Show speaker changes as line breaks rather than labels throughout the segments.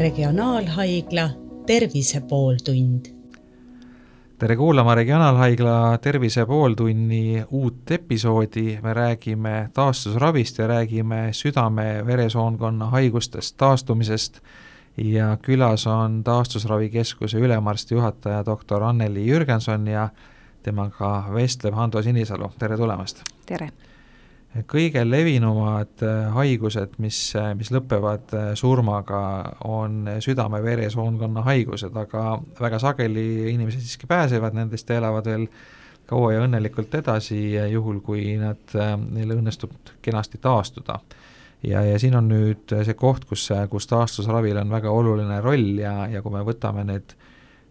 Regionaalhaigla Tervise pooltund.
tere kuulama Regionaalhaigla Tervise pooltunni uut episoodi, me räägime taastusravist ja räägime südame-veresoonkonna haigustest taastumisest ja külas on taastusravikeskuse ülemarsti juhataja doktor Anneli Jürgenson ja temaga vestleb Hando Sinisalu, tere tulemast!
tere!
Kõige levinumad äh, haigused, mis, äh, mis lõpevad äh, surmaga, on südame-veresoonkonna haigused, aga väga sageli inimesed siiski pääsevad nendest ja elavad veel kaua ja õnnelikult edasi, juhul kui nad, neil õnnestub kenasti taastuda. ja, ja siin on nüüd see koht, kus, kus taastusravil on väga oluline roll ja, ja kui me võtame need äh,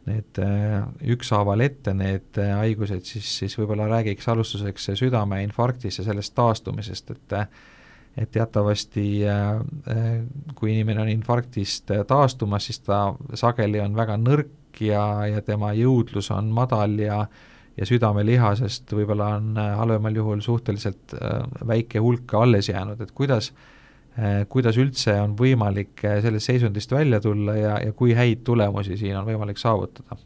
need äh, ükshaaval ette, need äh, haigused, siis, siis võib-olla räägiks alustuseks südameinfarktist ja sellest taastumisest, et et teatavasti äh, kui inimene on infarktist taastumas, siis ta sageli on väga nõrk ja, ja tema jõudlus on madal ja ja südamelihasest võib-olla on halvemal juhul suhteliselt väike hulk alles jäänud, et kuidas äh, kuidas üldse on võimalik äh, sellest seisundist välja tulla ja, ja kui häid tulemusi siin on võimalik saavutada?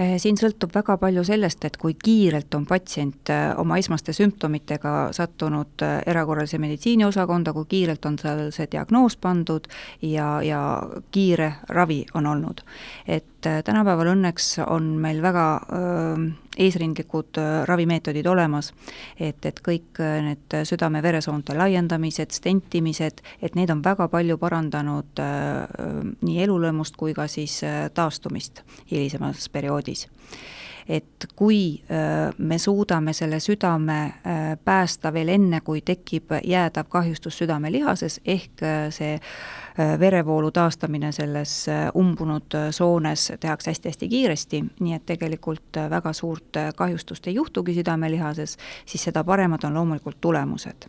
Äh, siin sõltub väga palju sellest, et kui kiirelt on patsient oma esmaste sümptomitega sattunud erakorralise meditsiini osakonda, kui kiirelt on seal see diagnoos pandud ja, ja kiire ravi on olnud. et tänapäeval õnneks on meil väga öö, eesrindlikud äh, ravimeetodid olemas, et, et kõik äh, need südame-veresoonte laiendamised, stentimised, et need on väga palju parandanud äh, nii elulõõmust kui ka siis taastumist hilisemas perioodis et kui me suudame selle südame päästa veel enne, kui tekib jäädav kahjustus südamelihases, ehk see Äh, verevoolu taastamine selles äh, umbunud äh, soones tehakse hästi-hästi kiiresti, nii et tegelikult väga suurt kahjustust ei juhtugi südamelihases, siis seda paremad on loomulikult tulemused.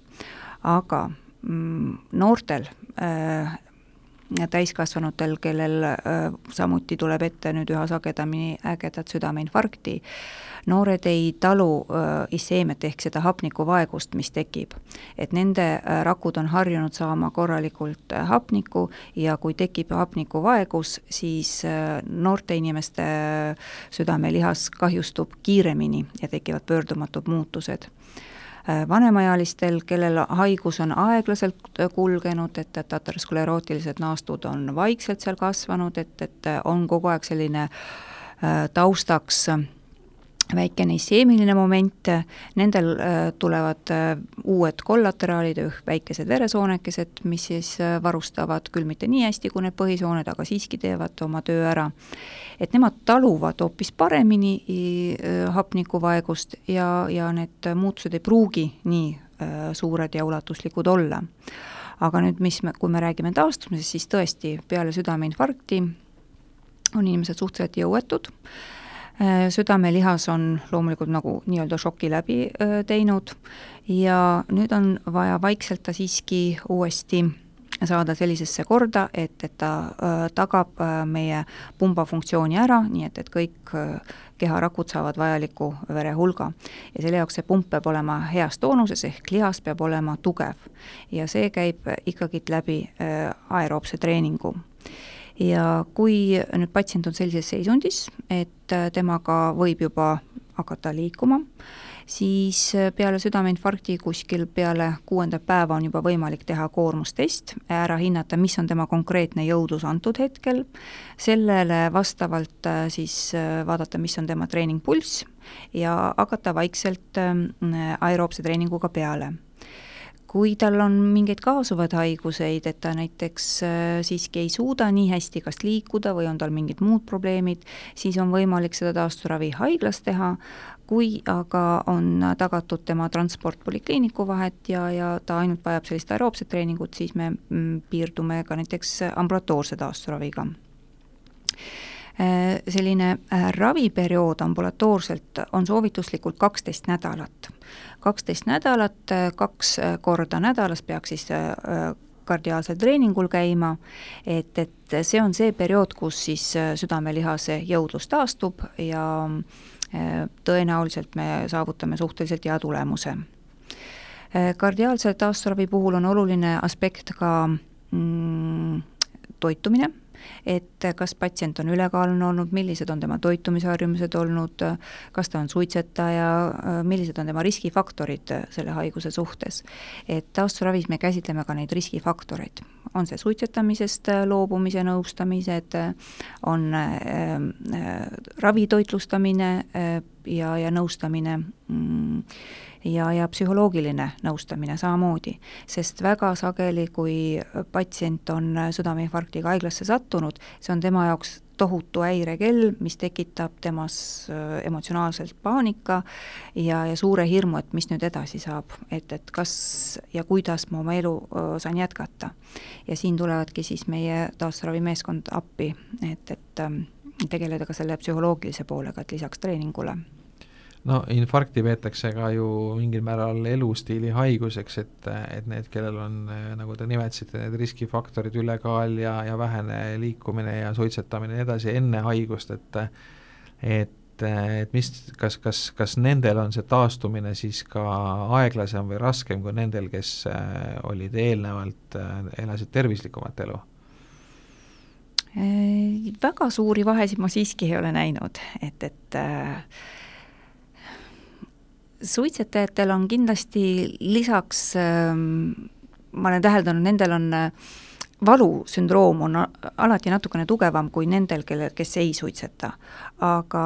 aga mm, noortel äh, täiskasvanutel, kellel äh, samuti tuleb ette nüüd üha sagedamini ägedat südameinfarkti, noored ei talu äh, isseemiat ehk seda hapnikuvaegust, mis tekib. et nende äh, rakud on harjunud saama korralikult hapnikku ja kui tekib hapnikuvaegus, siis noorte inimeste südamelihas kahjustub kiiremini ja tekivad pöördumatud muutused vanemaealistel, kellel haigus on aeglaselt äh, kulgenud, et, et aterosklerootilised naastud on vaikselt seal kasvanud, et, et on kogu aeg selline äh, taustaks väikene isseemiline moment, nendel äh, tulevad äh, uued kollateraalid ehk väikesed veresoonekesed, mis siis äh, varustavad küll mitte nii hästi kui need põhisooned, aga siiski teevad oma töö ära. et nemad taluvad hoopis paremini hapnikuvaegust ja, ja need muutused ei pruugi nii suured ja ulatuslikud olla. aga nüüd, mis me, kui me räägime taastumisest, siis tõesti, peale südameinfarkti on inimesed suhteliselt jõuetud, Äh, südamelihas on loomulikult nagu nii-öelda šoki läbi äh, teinud ja nüüd on vaja vaikselt ta siiski uuesti saada sellisesse korda, et, et ta äh, tagab äh, meie pumba funktsiooni ära, nii et, et kõik äh, keharakud saavad vajaliku verehulga. ja selle jaoks see pump peab olema heas toonuses, ehk lihas peab olema tugev. ja see käib ikkagi läbi äh, aeroobse treeningu ja kui nüüd patsient on sellises seisundis, et äh, temaga võib juba hakata liikuma, siis äh, peale südameinfarkti kuskil peale kuuendat päeva on juba võimalik teha koormustest, ära hinnata, mis on tema konkreetne jõudlus antud hetkel, sellele vastavalt äh, siis vaadata, mis on tema treeningpulss ja hakata vaikselt aeroobse treeninguga peale kui tal on mingeid kaasuvaid haiguseid, et ta näiteks äh, siiski ei suuda nii hästi kas liikuda või on tal mingid muud probleemid, siis on võimalik seda taasturavi haiglas teha, kui aga on tagatud tema transport polikliiniku vahet ja, ja ta ainult vajab sellist aeroobset treeningut, siis me mm, piirdume ka näiteks ambulatoorse taasturaviga selline äh, raviperiood ambulatoorselt on soovituslikult kaksteist nädalat. kaksteist nädalat, äh, kaks korda nädalas peaks siis kardiaalsel treeningul käima, et, et see on see periood, kus siis südamelihase jõudlus taastub ja tõenäoliselt me saavutame suhteliselt hea tulemuse. kardiaalse taasturavi puhul on oluline aspekt ka mm, toitumine et kas patsient on ülekaalune olnud, millised on tema toitumisharjumused olnud, kas ta on suitsetaja, millised on tema riskifaktorid selle haiguse suhtes. et taastusravis me käsitleme ka neid riskifaktoreid, on see suitsetamisest loobumise nõustamised, on äh, ravitoitlustamine äh, ja, ja nõustamine mm, ja, ja psühholoogiline nõustamine samamoodi, sest väga sageli, kui patsient on südameinfarktiga haiglasse sattunud, see on tema jaoks tohutu häirekell, mis tekitab temas äh, emotsionaalselt paanika ja, ja suure hirmu, et mis nüüd edasi saab, et, et kas ja kuidas ma oma elu äh, saan jätkata. ja siin tulevadki siis meie taastusravimeeskond appi, et, et ähm, tegeleda ka selle psühholoogilise poolega, et lisaks treeningule
no infarkti peetakse ka ju mingil määral elustiili haiguseks, et, et need, kellel on, nagu te nimetasite, need riskifaktorid, ülekaal ja, ja vähene liikumine ja suitsetamine ja nii edasi enne haigust, et et, et mis, kas, kas, kas nendel on see taastumine siis ka aeglasem või raskem kui nendel, kes olid eelnevalt, elasid tervislikumat elu?
Äh, väga suuri vahesid ma siiski ei ole näinud, et, et äh, suitsetajatel on kindlasti lisaks, ähm, ma olen täheldanud, nendel on äh, valusündroom on alati natukene tugevam kui nendel, kelle, kes ei suitseta. aga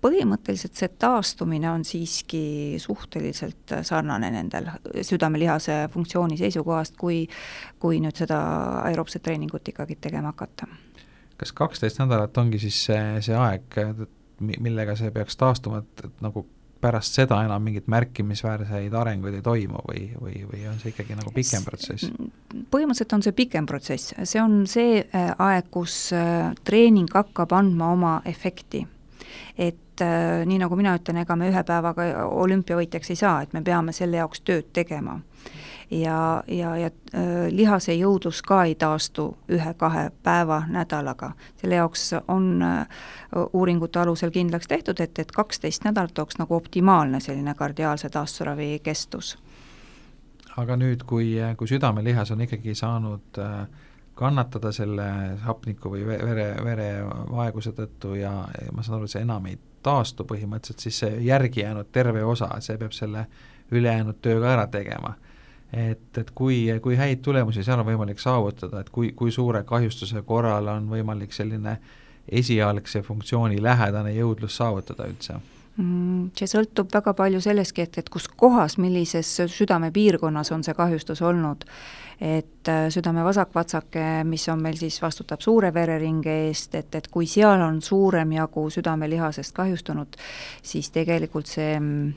põhimõtteliselt see taastumine on siiski suhteliselt sarnane nendel südamelihase funktsiooni seisukohast, kui kui nüüd seda aeroobset treeningut ikkagi tegema hakata.
kas kaksteist nädalat ongi siis see, see aeg, millega see peaks taastuma, et, et nagu pärast seda enam mingeid märkimisväärseid arenguid ei toimu või, või, või on see ikkagi nagu pikem protsess?
põhimõtteliselt on see pikem protsess, see on see äh, aeg, kus äh, treening hakkab andma oma efekti. et äh, nii, nagu mina ütlen, ega me ühe päevaga olümpiavõitjaks ei saa, et me peame selle jaoks tööd tegema ja, ja, ja äh, lihase jõudlus ka ei taastu ühe-kahe päeva, nädalaga. selle jaoks on äh, uuringute alusel kindlaks tehtud, et, et kaksteist nädalat oleks nagu optimaalne selline kardiaalse taastusravi kestus.
aga nüüd, kui, kui südamelihas on ikkagi saanud äh, kannatada selle hapniku või vere, verevaeguse tõttu ja, ma saan aru, et see enam ei taastu põhimõtteliselt, siis see järgi jäänud terve osa, see peab selle ülejäänud töö ka ära tegema et, et kui, kui häid tulemusi seal on võimalik saavutada, et kui, kui suure kahjustuse korral on võimalik selline esialgse funktsiooni lähedane jõudlus saavutada üldse?
Mm, see sõltub väga palju sellestki, et, et kus kohas, millises südamepiirkonnas on see kahjustus olnud. et äh, südame vasakvatsake, mis on meil siis, vastutab suure vereringe eest, et, et kui seal on suurem jagu südamelihasest kahjustunud, siis tegelikult see mm,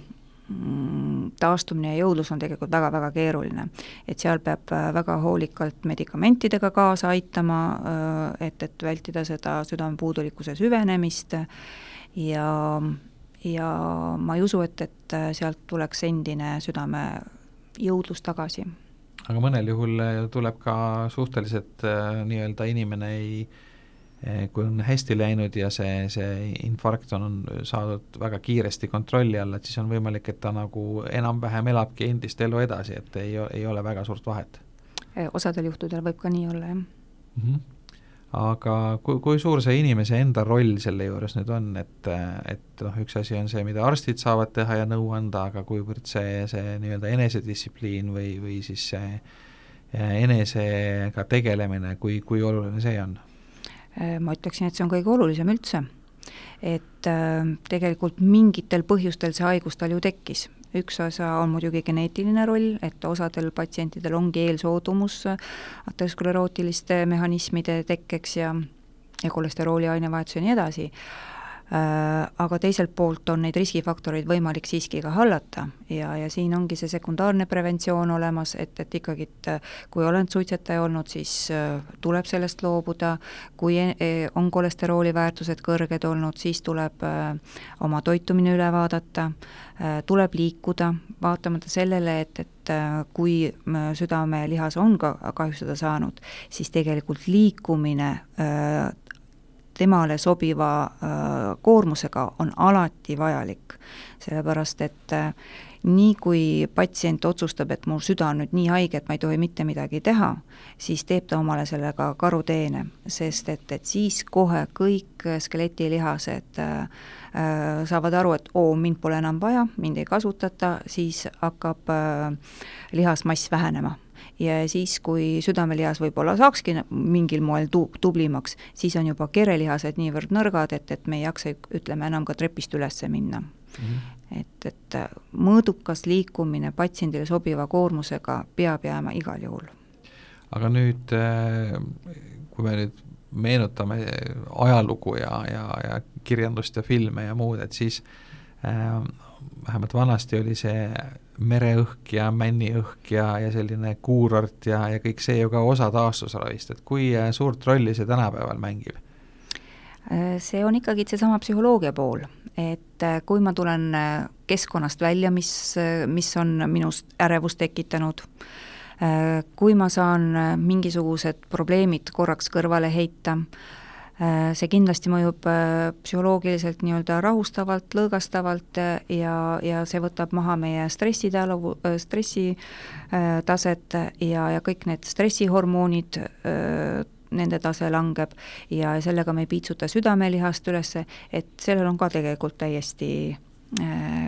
taastumine ja jõudlus on tegelikult väga-väga keeruline. et seal peab äh, väga hoolikalt medikamentidega kaasa aitama, äh, et, et vältida seda südamepuudulikkuse süvenemist ja, ja ma ei usu, et, et äh, sealt tuleks endine südamejõudlus tagasi.
aga mõnel juhul tuleb ka suhteliselt nii-öelda inimene ei äh, kui on hästi läinud ja see, see infarkt on saadud väga kiiresti kontrolli alla, et siis on võimalik, et ta nagu enam-vähem elabki endist elu edasi, et ei, ei ole väga suurt vahet.
Eh, osadel juhtudel võib ka nii olla, jah mm.
-hmm. aga kui, kui suur see inimese enda roll selle juures nüüd on, et, et noh, üks asi on see, mida arstid saavad teha ja nõu anda, aga kuivõrd see, see nii-öelda enesedistsipliin või, või siis see eh, enesega tegelemine, kui, kui oluline see on?
Äh, ma ütleksin, et see on kõige olulisem üldse. et äh, tegelikult mingitel põhjustel see haigus tal ju tekkis, üks osa on muidugi geneetiline roll, et osadel patsientidel ongi eelsoodumus aterosklerootiliste mehhanismide tekkeks ja ja kolesterooli ainevahetus ja nii edasi Äh, aga teiselt poolt on neid riskifaktoreid võimalik siiski ka hallata ja, ja siin ongi see sekundaarne preventsioon olemas, et, et ikkagi, äh, kui oled suitsetaja olnud, siis äh, tuleb sellest loobuda, kui on kolesterooli väärtused kõrged olnud, siis tuleb oma toitumine üle vaadata, tuleb liikuda, vaatamata sellele, et, et kui südamelihas on ka kahjustada saanud, siis tegelikult liikumine temale sobiva koormusega on alati vajalik, sellepärast et nii kui patsient otsustab, et mu süda on nüüd nii haige, et ma ei tohi mitte midagi teha, siis teeb ta omale sellega karuteene, sest et, et siis kohe kõik skeletilihased äh, saavad aru, et oo, mind pole enam vaja, mind ei kasutata, siis hakkab äh, lihasmass vähenema ja siis, kui südamelihas võib-olla saakski mingil moel tu-, tublimaks, siis on juba kerelihased niivõrd nõrgad, et, et me ei jaksa, ütleme, enam ka trepist üles minna mm. -hmm et, et mõõdukas liikumine patsiendile sobiva koormusega peab jääma igal juhul.
aga nüüd, äh, kui me nüüd meenutame ajalugu ja, ja, ja kirjandust ja filme ja muud, et siis äh, vähemalt vanasti oli see mereõhk ja männiõhk ja, ja selline kuurort ja, ja kõik see ju ka osa taastusravist, et kui äh, suurt rolli see tänapäeval mängib?
Äh, see on ikkagi seesama psühholoogia pool, et äh, kui ma tulen keskkonnast välja, mis, mis on minust ärevust tekitanud, kui ma saan mingisugused probleemid korraks kõrvale heita, see kindlasti mõjub äh, psühholoogiliselt nii-öelda rahustavalt, lõõgastavalt äh, ja, ja see võtab maha meie stressitalu, stressitaset ja, ja kõik need stressihormoonid, nende tase langeb. Ja sellega me ei piitsuta südamelihast üles, et sellel on ka tegelikult täiesti Äh,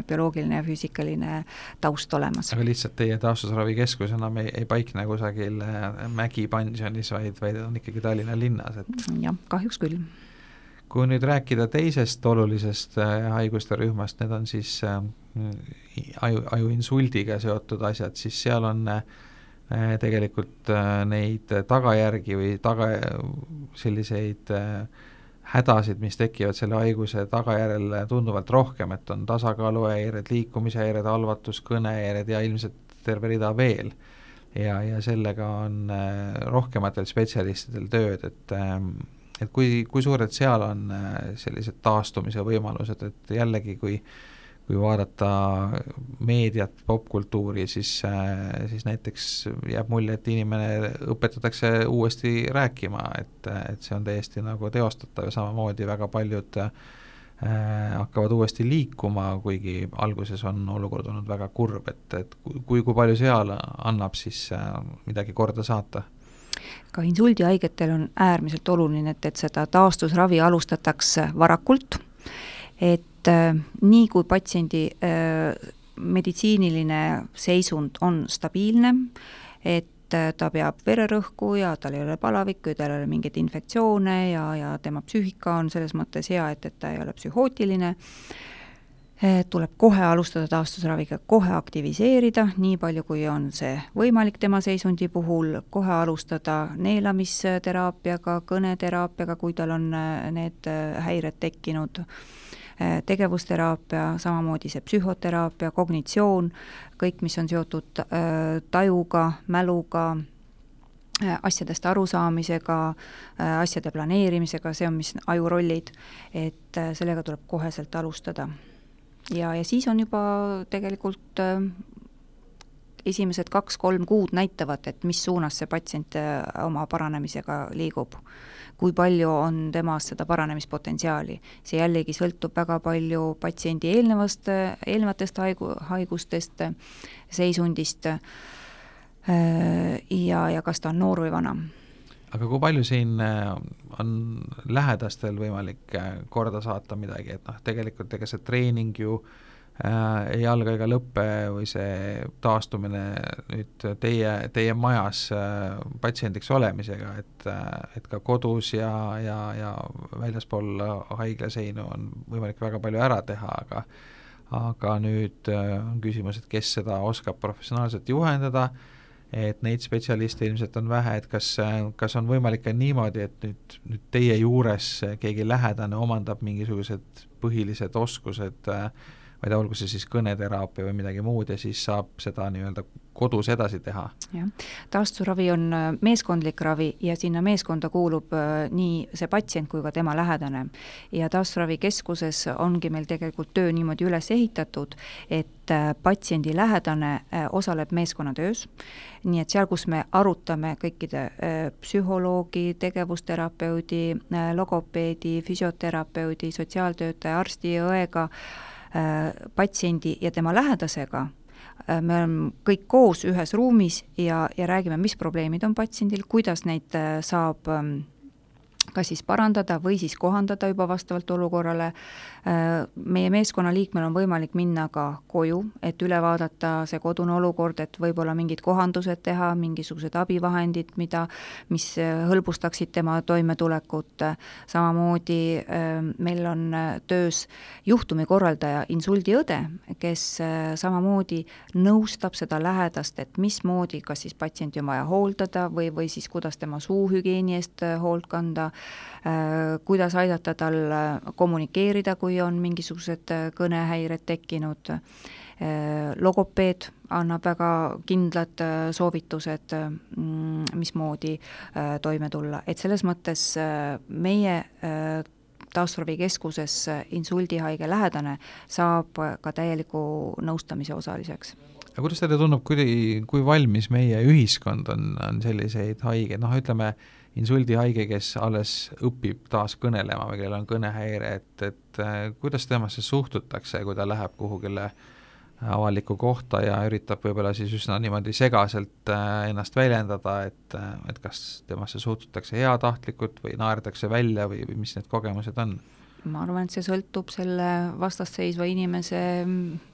bioloogiline ja füüsikaline taust olemas.
aga lihtsalt teie taastusravikeskus enam ei, ei paikne kusagil äh, mägipansionis, vaid, vaid on ikkagi Tallinna linnas, et
jah, kahjuks küll.
kui nüüd rääkida teisest olulisest äh, haiguste rühmast, need on siis aju, ajuinsuldiga seotud asjad, siis seal on tegelikult neid tagajärgi või taga, selliseid äh, hädasid, mis tekivad selle haiguse tagajärjel tunduvalt rohkem, et on tasakaaluhäired, liikumishäired, halvatus, kõnehäired ja ilmselt terve rida veel. ja, ja sellega on äh, rohkematel spetsialistidel tööd, et ähm, et kui, kui suured seal on äh, sellised taastumise võimalused, et jällegi, kui kui vaadata meediat, popkultuuri, siis, äh, siis näiteks jääb mulje, et inimene õpetatakse uuesti rääkima, et, et see on täiesti nagu teostatav ja samamoodi väga paljud äh, hakkavad uuesti liikuma, kuigi alguses on olukord olnud väga kurb, et, et kui, kui palju seal annab siis äh, midagi korda saata?
ka insuldihaigetel on äärmiselt oluline, et, et seda taastusravi alustatakse varakult, et et äh, nii kui patsiendi äh, meditsiiniline seisund on stabiilne, et äh, ta peab vererõhku ja tal ei ole palavikku ja tal ei ole mingeid infektsioone ja, ja tema psüühika on selles mõttes hea, et, et ta ei ole psühhootiline, tuleb kohe alustada taastusraviga, kohe aktiviseerida, nii palju, kui on see võimalik tema seisundi puhul, kohe alustada neelamisteraapiaga, kõneteraapiaga, kui tal on need häired tekkinud tegevusteraapia, samamoodi see psühhoteraapia, kognitsioon, kõik, mis on seotud äh, tajuga, mäluga, äh, asjadest arusaamisega, asjade planeerimisega, see on, mis aju rollid, et sellega tuleb koheselt alustada. ja, ja siis on juba tegelikult esimesed kaks-kolm kuud näitavad, et mis suunas see patsient oma paranemisega liigub. Kui palju on temas seda paranemispotentsiaali. see jällegi sõltub väga palju patsiendi eelnevast, eelnevatest haigu-, haigustest, seisundist äh, ja, ja kas ta on noor või vana.
Aga kui palju siin äh, on lähedastel võimalik äh, korda saata midagi, et noh, tegelikult ega see treening ju äh, äh, ei alga ega lõppe või see taastumine nüüd teie, teie majas äh, patsiendiks olemisega, et äh,, et ka kodus ja, ja, ja väljaspool haiglaseinu on võimalik väga palju ära teha, aga aga nüüd äh, on küsimus, et kes seda oskab professionaalselt juhendada, et neid spetsialiste ilmselt on vähe, et kas, kas on võimalik ka niimoodi, et nüüd, nüüd teie juures keegi lähedane omandab mingisugused põhilised oskused äh, ma ei tea, olgu see siis kõneteraapia või midagi muud ja siis saab seda nii-öelda kodus edasi teha.
jah, taastusravi on äh, meeskondlik ravi ja sinna meeskonda kuulub äh, nii see patsient kui ka tema lähedane. ja taastusravikeskuses ongi meil tegelikult töö niimoodi üles ehitatud, et äh, patsiendi lähedane osaleb meeskonnatöös, nii et seal, kus me arutame kõikide psühholoogi, tegevusterapeudi, logopeedi, füsioterapeudi, sotsiaaltöötaja, arsti ja õega, patsiendi ja tema lähedasega. Äh, me oleme kõik koos ühes ruumis ja, ja räägime, mis probleemid on patsiendil, kuidas neid äh, saab ähm, kas siis parandada või siis kohandada juba vastavalt olukorrale. Äh, meie meeskonna liikmel on võimalik minna ka koju, et üle vaadata see kodune olukord, et võib-olla mingid kohandused teha, mingisugused abivahendid, mida, mis hõlbustaksid tema toimetulekut. samamoodi äh, meil on töös juhtumikorraldaja, insuldiõde, kes äh, samamoodi nõustab seda lähedast, et mismoodi, kas siis patsienti on vaja hooldada või, või siis kuidas tema suuhügieeni eest hoolt kanda Äh, kuidas aidata tal äh, kommunikeerida, kui on mingisugused äh, kõnehäired tekkinud, logopeed annab väga kindlad soovitused, mm, mismoodi toime tulla, et selles mõttes meie taasturavikeskuses insuldihaige lähedane saab ka täieliku nõustamise osaliseks.
Aga kuidas teile tundub, kui, kui valmis meie ühiskond on, on selliseid haigeid, noh ütleme, insuldihaige, kes alles õpib taas kõnelema või kellel on kõnehäire, et, et äh, kuidas temasse suhtutakse, kui ta läheb kuhugile avalikku kohta ja üritab võib-olla siis üsna niimoodi segaselt äh, ennast väljendada, et, äh, et kas temasse suhtutakse heatahtlikult või naerdakse välja või, või mis need kogemused on?
Ma arvan, et see sõltub selle vastasseisva inimese mm,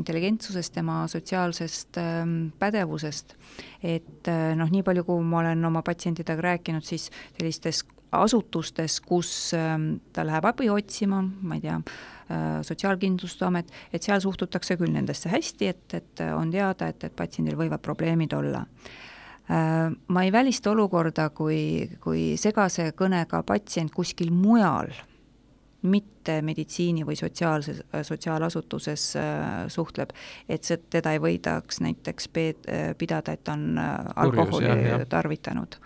intelligentsusest, tema sotsiaalsest ähm, pädevusest. et äh, noh, nii palju, kui ma olen oma patsientidega rääkinud, siis sellistes asutustes, kus ähm, ta läheb abi otsima, ma ei tea, äh, Sotsiaalkindlustusamet, et seal suhtutakse küll nendesse hästi, et, et on teada, et, et patsiendil võivad probleemid olla äh, ma ei välista olukorda, kui, kui segase kõnega patsient kuskil mujal mitte meditsiini- või sotsiaalses, sotsiaalasutuses äh, suhtleb, et see, teda ei võidaks näiteks pe-, äh, pidada, et on äh, alkoholi Kurjus, jah, jah. tarvitanud.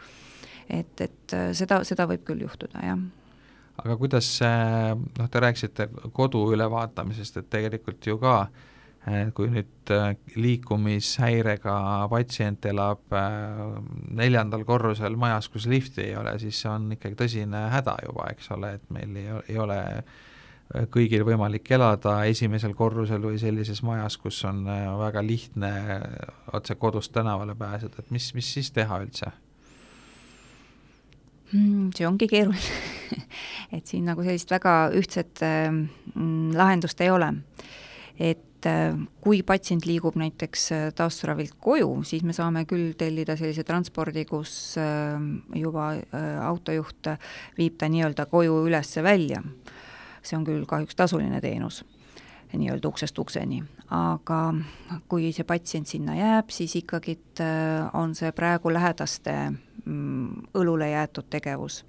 et, et seda, seda võib küll juhtuda, jah
aga kuidas, noh, te rääkisite kodu ülevaatamisest, et tegelikult ju ka äh, kui nüüd äh, liikumishäirega patsient elab äh, neljandal korrusel majas, kus lifti ei ole, siis see on ikkagi tõsine häda juba, eks ole, et meil ei, ei ole kõigil võimalik elada esimesel korrusel või sellises majas, kus on väga lihtne otse kodust tänavale pääseda, et mis, mis siis teha üldse?
Hmm, see ongi keeruline et siin nagu sellist väga ühtset äh, lahendust ei ole. et et äh, kui patsient liigub näiteks äh, taasturavilt koju, siis me saame küll tellida sellise transpordi, kus äh, juba autojuht viib ta nii-öelda koju üles-välja. see on küll kahjuks tasuline teenus, nii-öelda uksest ukseni, aga kui see patsient sinna jääb, siis ikkagi on see praegu lähedaste mm, õlule jäetud tegevus.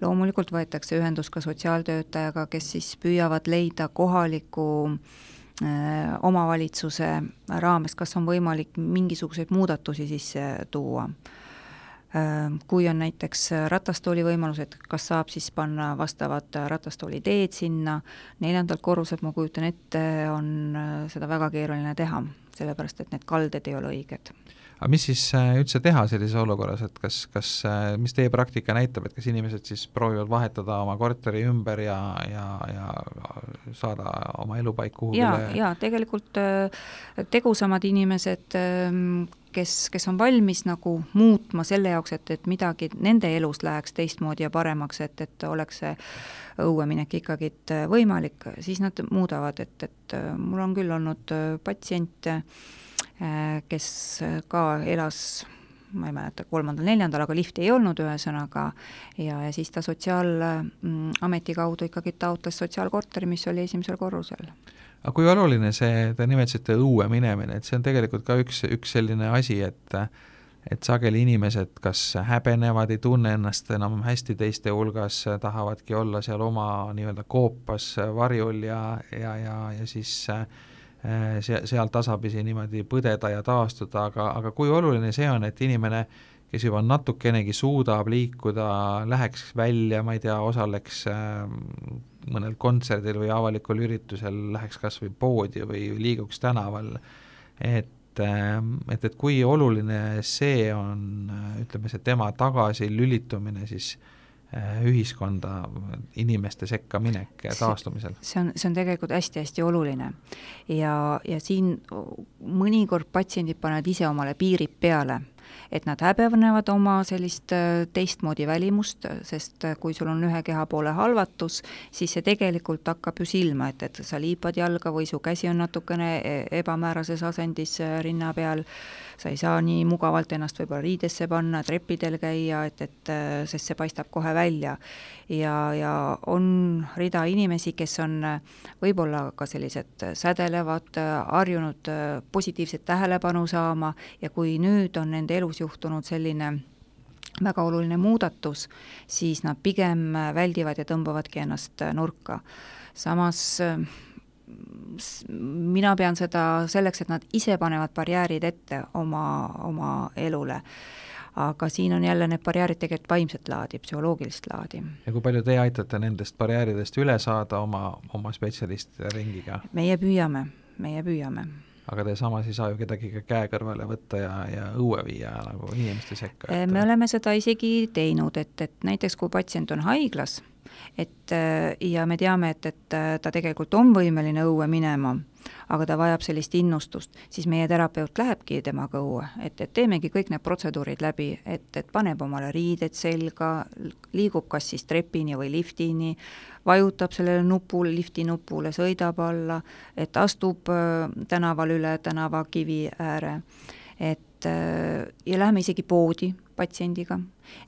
loomulikult võetakse ühendust ka sotsiaaltöötajaga, kes siis püüavad leida kohaliku äh, omavalitsuse raames, kas on võimalik mingisuguseid muudatusi sisse tuua. Äh, kui on näiteks ratastooli võimalused, kas saab siis panna vastavad ratastooli teed sinna, neljandalt korruselt, ma kujutan ette, on äh, seda väga keeruline teha, sellepärast et need kalded ei ole õiged
aga mis siis äh, üldse teha sellises olukorras, et kas, kas, äh, mis teie praktika näitab, et kas inimesed siis proovivad vahetada oma korteri ümber ja, ja, ja saada oma elupaik kuhugile?
ja, ja tegelikult äh, tegusamad inimesed, ähm, kes, kes on valmis nagu muutma selle jaoks, et, et midagi nende elus läheks teistmoodi ja paremaks, et, et oleks see õueminek ikkagi võimalik, siis nad muudavad, et, et mul on küll olnud patsiente, kes ka elas ma ei mäleta, kolmandal-neljandal, aga lifti ei olnud, ühesõnaga, ja, ja siis ta Sotsiaalameti kaudu ikkagi taotles sotsiaalkorteri, mis oli esimesel korrusel.
aga kui oluline see, te nimetasite õue minemine, et see on tegelikult ka üks, üks selline asi, et et sageli inimesed kas häbenevad, ei tunne ennast enam hästi teiste hulgas, tahavadki olla seal oma nii-öelda koopas varjul ja, ja, ja, ja siis äh, see, seal tasapisi niimoodi põdeda ja taastuda, aga, aga kui oluline see on, et inimene, kes juba natukenegi suudab liikuda, läheks välja, ma ei tea, osaleks äh, mõnel kontserdil või avalikul üritusel, läheks kas või poodi või liiguks tänaval, et Ähm, et, et kui oluline see on, ütleme, see tema tagasilülitumine siis äh, ühiskonda, inimeste sekka minek taastumisel?
see on, see on tegelikult hästi-hästi oluline. ja, ja siin mõnikord patsiendid panevad ise omale piirid peale et nad häbenevad oma sellist äh, teistmoodi välimust, sest äh, kui sul on ühe kehapoole halvatus, siis see tegelikult hakkab ju silma, et, et sa liipad jalga või su käsi on natukene e, ebamäärases asendis äh, rinna peal, sa ei saa nii mugavalt ennast võib-olla riidesse panna, trepidel käia, et, et sest see paistab kohe välja. ja, ja on rida inimesi, kes on võib-olla ka sellised sädelevad, harjunud positiivset tähelepanu saama ja kui nüüd on nende elus juhtunud selline väga oluline muudatus, siis nad pigem väldivad ja tõmbavadki ennast nurka. samas mina pean seda selleks, et nad ise panevad barjäärid ette oma, oma elule. aga siin on jälle need barjäärid tegelikult vaimset laadi, psühholoogilist laadi.
ja kui palju teie aitate nendest barjääridest üle saada oma, oma spetsialistide ringiga?
meie püüame, meie püüame
aga te samas ei saa ju kedagi ka käe kõrvale võtta ja, ja õue viia nagu inimeste sekka.
Eh, me oleme seda isegi teinud, et, et näiteks kui patsient on haiglas, et eh, ja me teame, et, et eh, ta tegelikult on võimeline õue minema, aga ta vajab sellist innustust, siis meie terapeut lähebki temaga õue, et, et teemegi kõik need protseduurid läbi, et, et paneb omale riided selga, liigub kas siis trepini või liftini, vajutab sellele nupule, lifti nupule, sõidab alla, et astub äh, tänaval üle tänavakivi ääre, et äh, ja läheme isegi poodi patsiendiga,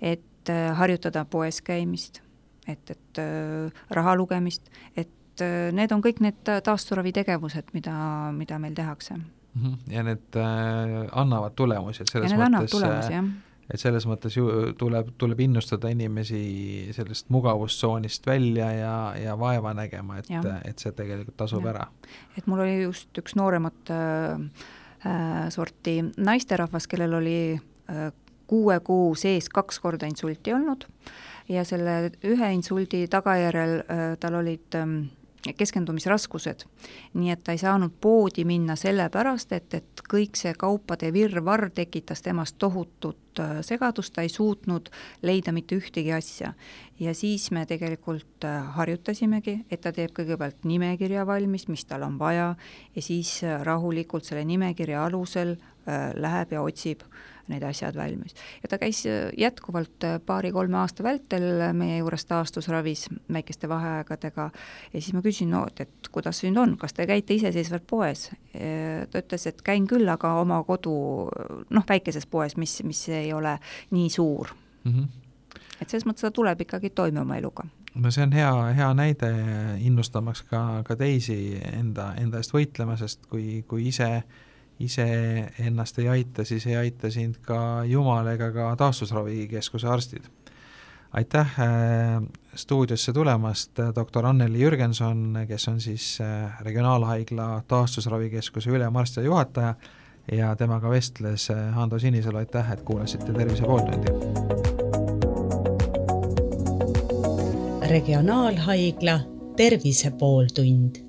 et äh, harjutada poes käimist, et, et raha lugemist, et need on kõik need taasturavitegevused, mida, mida meil tehakse.
Mhm. ja need äh, annavad tulemusi, et selles
mõttes tulemusi, jah
et selles mõttes ju tuleb, tuleb innustada inimesi sellest mugavustsoonist välja ja, ja vaeva nägema, et, et see tegelikult tasub ja. ära.
et mul oli just üks nooremat äh, äh, sorti naisterahvas, kellel oli äh, kuue kuu sees kaks korda insulti olnud ja selle ühe insuldi tagajärjel äh, tal olid äh, keskendumisraskused. nii et ta ei saanud poodi minna sellepärast, et, et kõik see kaupade virvarr tekitas temas tohutut äh, segadust, ta ei suutnud leida mitte ühtegi asja. ja siis me tegelikult äh, harjutasimegi, et ta teeb kõigepealt nimekirja valmis, mis tal on vaja, ja siis äh, rahulikult selle nimekirja alusel läheb ja otsib need asjad valmis. ja ta käis äh, jätkuvalt äh, paari-kolme aasta vältel meie juures taastusravis väikeste vaheaegadega ja siis ma küsisin, no et, kuidas nüüd on, kas te käite iseseisvalt poes? ta ütles, et käin küll, aga oma kodu noh, väikeses poes, mis, mis ei ole nii suur mm. -hmm. et selles mõttes ta tuleb ikkagi toime oma eluga
no see on hea, hea näide innustamaks ka, ka teisi enda, enda eest võitlema, sest kui, kui ise äh, ise ennast ei aita, siis ei aita sind ka Jumal ega ka taastusravikeskuse arstid. aitäh äh, stuudiosse tulemast, äh, doktor Anneli Jürgenson, kes on siis äh, Regionaalhaigla taastusravikeskuse ülemarst ja juhataja ja temaga vestles Hando Sinisalu, aitäh, et kuulasite Tervise pooltundi.
regionaalhaigla Tervise pooltund